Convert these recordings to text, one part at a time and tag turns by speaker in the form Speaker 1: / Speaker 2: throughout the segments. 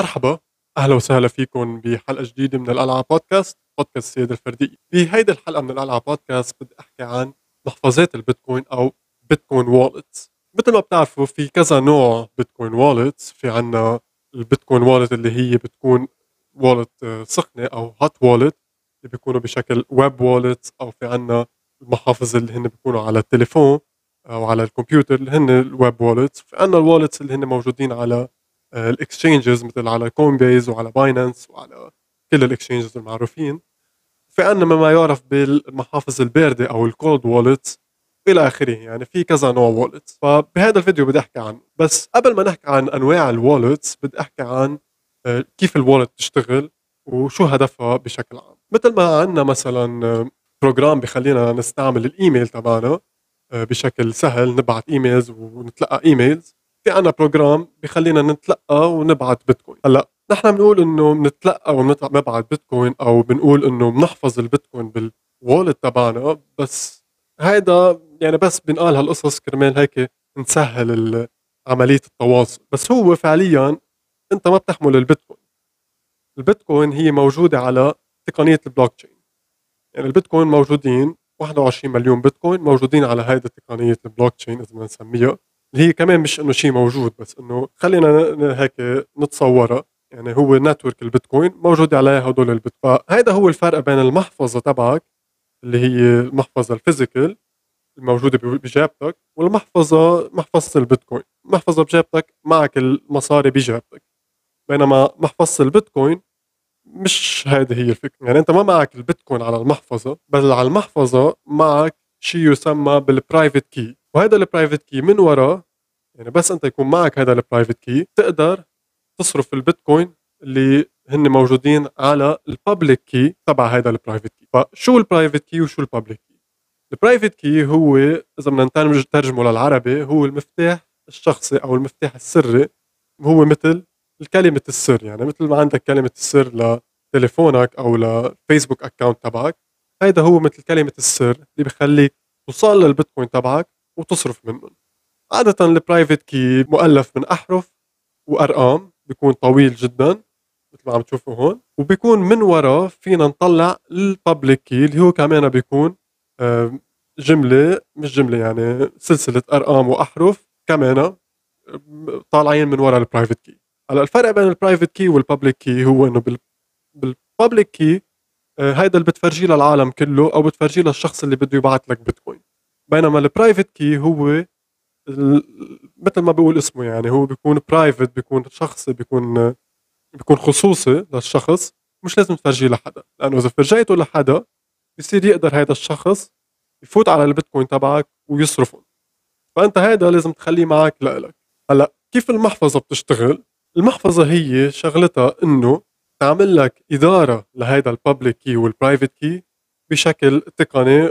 Speaker 1: مرحبا أهلا وسهلا فيكم بحلقة جديدة من القلعه podcast podcast السياده الفرديه بهيدي الحلقة من القلعه بودكاست بدي أحكي عن محفظات البيتكوين أو بيتكوين wallets مثل ما بتعرفوا في كذا نوع بيتكوين wallets في عنا البيتكوين wallet اللي هي بتكون wallet سخنة أو hot wallet اللي بيكونوا بشكل web wallet أو في عنا المحافظ اللي هن بيكونوا على التليفون أو على الكمبيوتر اللي هن ال web wallets في عنا ال wallets اللي هن موجودين على ال exchanges مثل على Coinbase وعلى Binance وعلى كل ال exchanges المعروفين. في عندنا ما يعرف بالمحافظ الباردة أو ال cold wallet إلى آخره يعني في كذا نوع wallet فبهذا الفيديو بدي أحكي عنه بس قبل ما نحكي عن أنواع ال wallets بدي أحكي عن آه، كيف ال wallet تشتغل وشو هدفها بشكل عام. مثل ما عندنا مثلا program آه، بخلينا نستعمل الايميل تبعنا آه، بشكل سهل نبعث emails ونتلقى emails في عنا program بخلينا نتلقى ونبعث بيتكوين. هلأ نحن بنقول إنه بنتلقى ونبعث بيتكوين أو بنقول إنه بنحفظ البيتكوين بال wallet تبعنا بس هيدا يعني بس بنقال هالقصص كرمال هيك نسهل عملية التواصل. بس هو فعليا أنت ما بتحمل البيتكوين. البيتكوين هي موجودة على تقنية البلوك تشين يعني البيتكوين موجودين 21 مليون بيتكوين موجودين على هيدا تقنية البلوك تشين إذا بدنا نسميها. اللي هي كمان مش إنه شيء موجود بس إنه خلينا هيك نتصورها يعني هو network البيتكوين موجود عليها هدول البيتكوين. فهيدا هو الفرق بين المحفظة تبعك اللي هي المحفظة ال physical الموجودة بجيبتك والمحفظة محفظة البيتكوين. المحفظه بجيبتك معك المصاري بجيبتك. بينما محفظة البيتكوين مش هذه هي الفكرة. يعني أنت ما معك البيتكوين على المحفظة بل على المحفظة معك شيء يسمى بال private key وهذا ال private key من وراه يعني بس أنت يكون معك هذا ال private key تقدر تصرف البيتكوين اللي هن موجودين على ال public key تبع هذا ال private key فشو ال private key وشو ال public key ال private key هو إذا بدنا نترجمه للعربي هو المفتاح الشخصي أو المفتاح السري هو مثل الكلمة السر يعني مثل ما عندك كلمة السر لتليفونك أو ل Facebook account تبعك هيدا هو مثل كلمة السر اللي بخليك توصل للبيتكوين تبعك وتصرف منهم عادة ال private key مؤلف من أحرف وأرقام بيكون طويل جدا مثل ما عم تشوفوا هون. وبيكون من وراه فينا نطلع ال public key اللي هو كمان بيكون جملة مش جملة يعني سلسلة أرقام وأحرف كمان طالعين من ورا ال private key هلأ الفرق بين ال private key وال public key هو إنه بال public key هيدا اللي بتفرجيه للعالم كله أو بتفرجيه للشخص اللي بده يبعث لك بيتكوين. بينما ال private key هو مثل ما بقول اسمه يعني هو بيكون private بيكون شخصي بيكون بيكون خصوصي للشخص مش لازم تفرجيه لحدا. لأنه إذا فرجيته لحدا بصير يقدر هذا الشخص يفوت على البيتكوين تبعك ويصرفهم فأنت هذا لازم تخليه معك لإلك. هلأ كيف المحفظة بتشتغل؟ المحفظة هي شغلتها إنه تعمل لك إدارة لهيدا ال public key وال private key بشكل تقني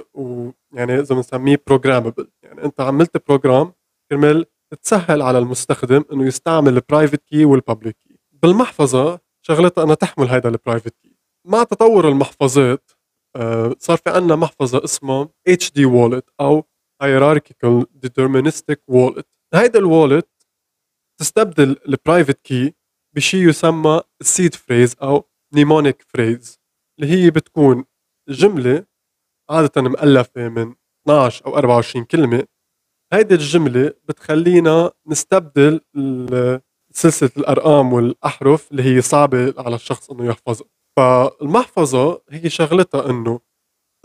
Speaker 1: ويعني إذا بنسميه programmable يعني أنت عملت program كرمال تسهل على المستخدم إنه يستعمل ال private key وال public key بالمحفظة شغلتها أنها تحمل هذا ال private key مع تطور المحفظات آه، صار في عندنا محفظة اسمها HD wallet أو hierarchical deterministic wallet. هيدا ال wallet تستبدل ال private key بشيء يسمى ال seed phrase أو mnemonic phrase اللي هي بتكون جملة عادة مؤلفه من 12 أو 24 كلمة. هيدي الجملة بتخلينا نستبدل سلسلة الأرقام والأحرف اللي هي صعبة على الشخص إنه يحفظها. فالمحفظة هي شغلتها إنه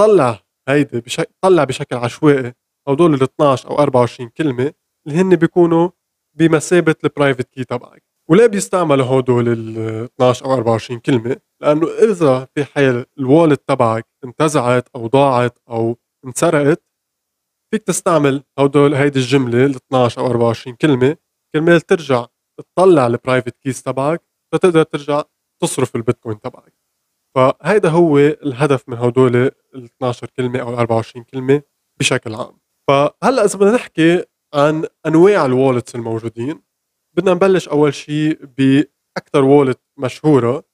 Speaker 1: طلع هيدي بشكل طلع بشكل عشوائي هدول ال 12 أو 24 كلمة اللي هن بيكونوا بمثابة ال private key تبعك. وليه بيستعملوا هدول ال 12 أو 24 كلمة؟ لأنه إذا في حال ال wallet تبعك انتزعت أو ضاعت أو انسرقت فيك تستعمل هدول هيدي الجملة ال 12 أو 24 كلمة. كرمال ترجع تطلع ال private keys تبعك فتقدر ترجع تصرف البيتكوين تبعك. فهيدا هو الهدف من هدول ال 12 كلمة أو ال 24 كلمة بشكل عام. فهلأ إذا بدنا نحكي عن أنواع ال wallets الموجودين بدنا نبلش أول شيء باكثر wallet مشهورة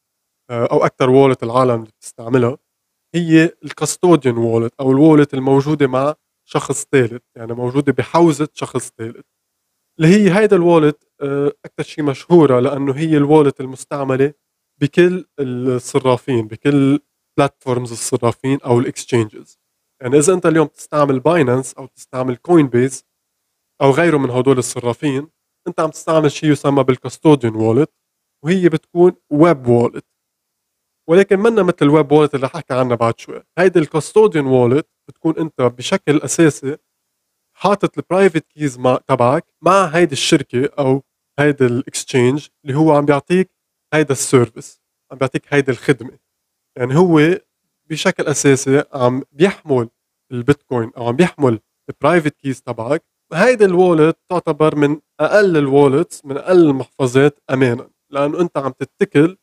Speaker 1: آه، أو أكثر wallet العالم اللي بتستعملها هي ال custodian wallet أو ال wallet الموجودة مع شخص ثالث يعني موجودة بحوزة شخص ثالث. اللي هي هيدا ال wallet آه، أكثر شيء مشهورة لأنه هي ال wallet المستعملة بكل الصرافين بكل platforms الصرافين أو ال exchanges يعني إذا أنت اليوم تستعمل Binance أو تستعمل Coinbase أو غيره من هدول الصرافين انت عم تستعمل شيء يسمى بال custodian wallet وهي بتكون web wallet ولكن منا مثل ال web wallet اللي رح احكي عنها بعد شوي. هيدي ال custodian wallet بتكون انت بشكل أساسي حاطط ال private keys تبعك مع هيدي الشركة أو هيدي ال exchange اللي هو عم بيعطيك هيدا ال service عم بيعطيك هيدي الخدمة. يعني هو بشكل أساسي عم بيحمل البيتكوين أو عم بيحمل ال private keys تبعك هيدي ال wallet تعتبر من أقل ال wallets من أقل المحفظات امانا لأنه أنت عم تتكل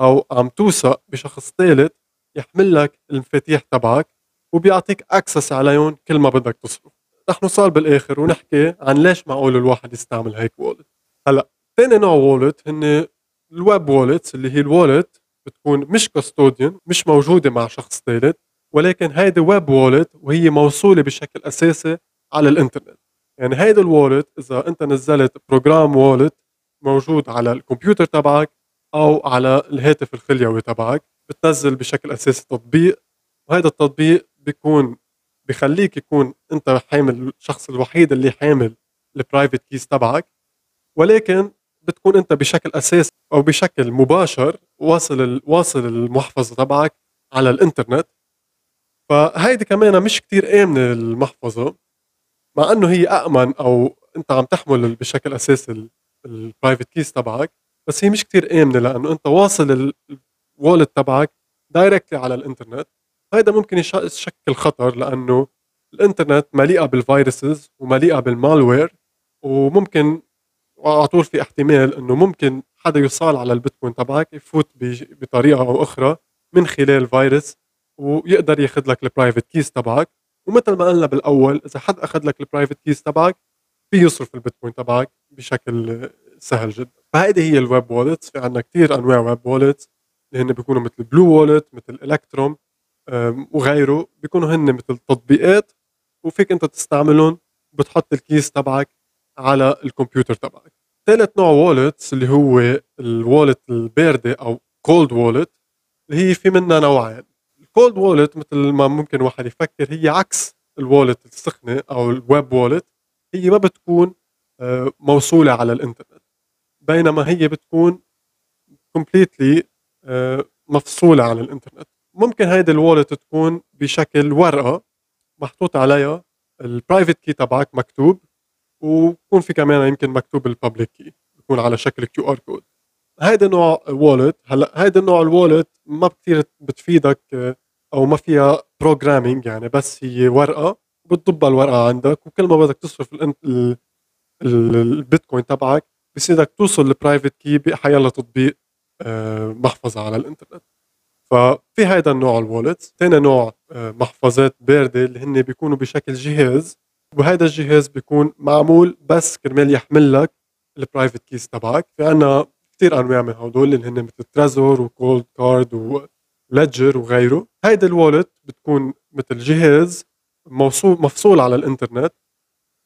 Speaker 1: أو عم توثق بشخص ثالث يحمل لك المفاتيح تبعك وبيعطيك access عليهم كل ما بدك تصرف. رح نوصل بالآخر ونحكي عن ليش معقول الواحد يستعمل هيك wallet هلأ ثاني نوع wallet هن ال web wallets اللي هي ال wallet بتكون مش custodian مش موجودة مع شخص ثالث ولكن هيدي web wallet وهي موصولة بشكل أساسي على الإنترنت. يعني هيدي ال wallet إذا أنت نزلت program wallet موجود على الكمبيوتر تبعك أو على الهاتف الخليوي تبعك بتنزل بشكل أساسي تطبيق وهذا التطبيق بيكون بخليك يكون أنت حامل الشخص الوحيد اللي حامل ال private keys تبعك ولكن بتكون أنت بشكل أساسي أو بشكل مباشر واصل واصل المحفظه تبعك على الإنترنت. فهيدي كمان مش كتير آمنة المحفظة. مع أنه هي أأمن أو أنت عم تحمل بشكل أساسي ال private keys تبعك بس هي مش كتير آمنة لأنه أنت واصل ال wallet تبعك directly على الإنترنت. هيدا ممكن يشكل خطر لأنه الإنترنت مليئة بال viruses ومليئة بال malware وممكن وعلى طول في احتمال إنه ممكن حدا يصال على البيتكوين تبعك يفوت بطريقة أو أخرى من خلال فيروس ويقدر ياخذ لك ال private keys تبعك. ومثل ما قلنا بالأول إذا حد أخذ لك ال private keys تبعك فيه يصرف البيتكوين تبعك بشكل سهل جدا. فهيدي هي ال web wallets في عندنا كثير أنواع web wallets اللي هن بيكونوا مثل BlueWallet مثل Electrum وغيره. بيكونوا هن مثل تطبيقات وفيك أنت تستعملهم بتحط ال keys تبعك على الكمبيوتر تبعك. ثالث نوع wallets اللي هو ال wallet الباردة أو cold wallet اللي هي في منها نوعين. ال cold wallet مثل ما ممكن واحد يفكر هي عكس ال wallet السخنة أو ال web wallet هي ما بتكون آه، موصولة على الإنترنت. بينما هي بتكون completely آه، مفصولة عن الإنترنت. ممكن هيدي ال wallet تكون بشكل ورقة محطوط عليها ال private key تبعك مكتوب ويكون في كمان يمكن مكتوب ال public key بيكون على شكل QR code هيدا نوع wallet هلا هيدا النوع ال wallet ما كثير بتفيدك أو ما فيها programming يعني بس هي ورقة بتضبها الورقة عندك وكل ما بدك تصرف البيتكوين تبعك بصيرك توصل ال private key بحيالله تطبيق آه، محفظة على الإنترنت. ففي هيدا النوع ال wallets ثاني نوع آه، محفظات باردة اللي هن بيكونوا بشكل جهاز وهذا الجهاز بيكون معمول بس كرمال يحمل لك ال private keys تبعك. في عنا كثير انواع من هدول اللي هن مثل Trezor و Coldcard و Ledger وغيره. هيدا ال wallet بتكون مثل جهاز موصول مفصول على الإنترنت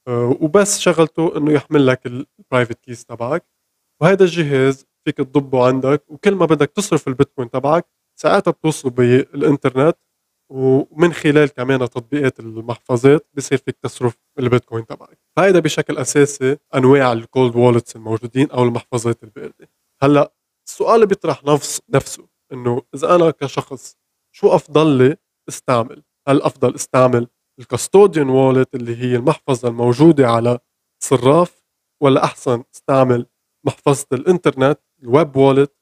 Speaker 1: آه، وبس شغلته إنه يحمل لك ال private keys تبعك. وهذا الجهاز فيك تضبه عندك وكل ما بدك تصرف البيتكوين تبعك ساعتها بتوصلوا بالإنترنت. ومن خلال كمان تطبيقات المحفظات بصير فيك تصرف البيتكوين تبعك. هيدا بشكل أساسي أنواع ال cold wallets الموجودين أو المحفظات الباردة. هلأ السؤال بيطرح نفس نفسه إنه إذا أنا كشخص شو أفضل لي استعمل؟ هل أفضل استعمل ال custodian wallet اللي هي المحفظة الموجودة على صراف ولا أحسن استعمل محفظة الإنترنت ال web wallet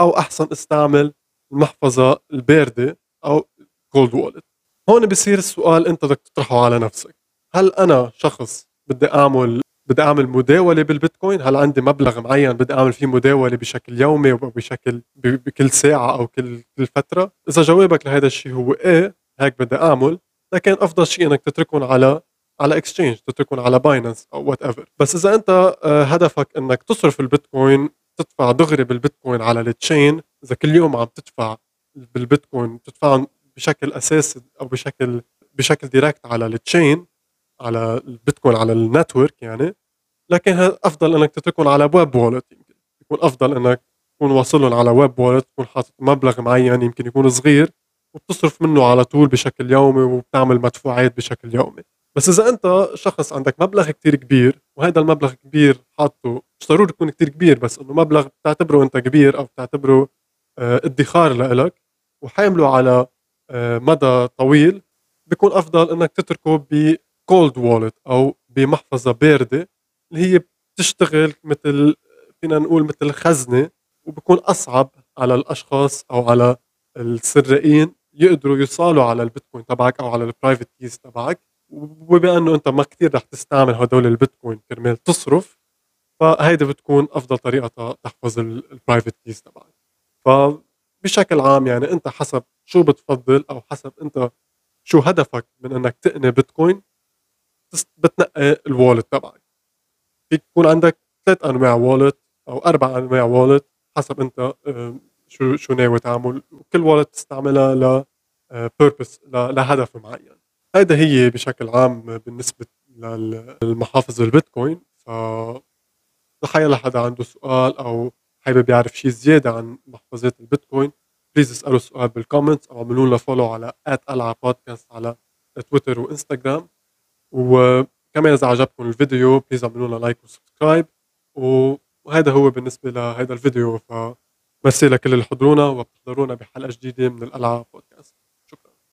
Speaker 1: أو أحسن استعمل المحفظة الباردة أو cold wallet هون بصير السؤال أنت بدك تطرحه على نفسك. هل أنا شخص بدي أعمل بدي أعمل مداولة بالبيتكوين. هل عندي مبلغ معين بدي أعمل فيه مداولة بشكل يومي أو بشكل بكل ساعة أو كل كل فترة. إذا جوابك لهذا الشيء هو إيه هيك بدي أعمل. لكان أفضل شيء إنك تتركهم على على exchange تتركهم على Binance أو whatever بس إذا أنت آه، هدفك إنك تصرف البيتكوين تدفع دغري بالبيتكوين على ال chain إذا كل يوم عم تدفع بالبيتكوين تدفعهم بشكل أساسي أو بشكل بشكل direct على ال chain على البيتكوين على ال network يعني لكان أفضل إنك تتركهم على web wallet يمكن يكون أفضل إنك تكون واصلهم على web wallet تكون حاطط مبلغ معين يمكن يكون صغير وبتصرف منه على طول بشكل يومي وبتعمل مدفوعات بشكل يومي. بس إذا أنت شخص عندك مبلغ كتير كبير وهذا المبلغ كبير حاطه مش ضروري يكون كتير كبير بس إنه مبلغ بتعتبره أنت كبير أو بتعتبره آه، ادخار لإلك وحامله على آه، مدى طويل بيكون أفضل إنك تتركه ب cold wallet أو بمحفظة باردة اللي هي بتشتغل مثل فينا نقول مثل خزنة وبكون أصعب على الأشخاص أو على السراقين يقدروا يوصلوا على البيتكوين تبعك أو على ال private keys تبعك. وبما إنه أنت ما كثير رح تستعمل هدول البيتكوين كرمال تصرف فهيدي بتكون أفضل طريقة تحفظ ال private keys تبعك. فبشكل عام يعني أنت حسب شو بتفضل أو حسب أنت شو هدفك من إنك تقتني بيتكوين بتنقي ال wallet تبعك. فيك يكون عندك ثلاث أنواع wallet أو أربع أنواع wallet حسب أنت شو شو ناوي تعمل. وكل wallet تستعملها ل purpose لهدف معين. هيدا هي بشكل عام بالنسبة للمحافظ البيتكوين. ف لحيالله حدا عنده سؤال أو حابب يعرف شيء زيادة عن محفظات البيتكوين please اسألوا السؤال بال comments أو اعملوا لنا follow على بودكاست على تويتر وإنستغرام. وكمان إذا عجبكم الفيديو please اعملوا like و subscribe وهذا هو بالنسبة لهذا الفيديو ف ميرسي لكل اللي حضرونا وبتحضرونا بحلقة جديدة من الألعاب بودكاست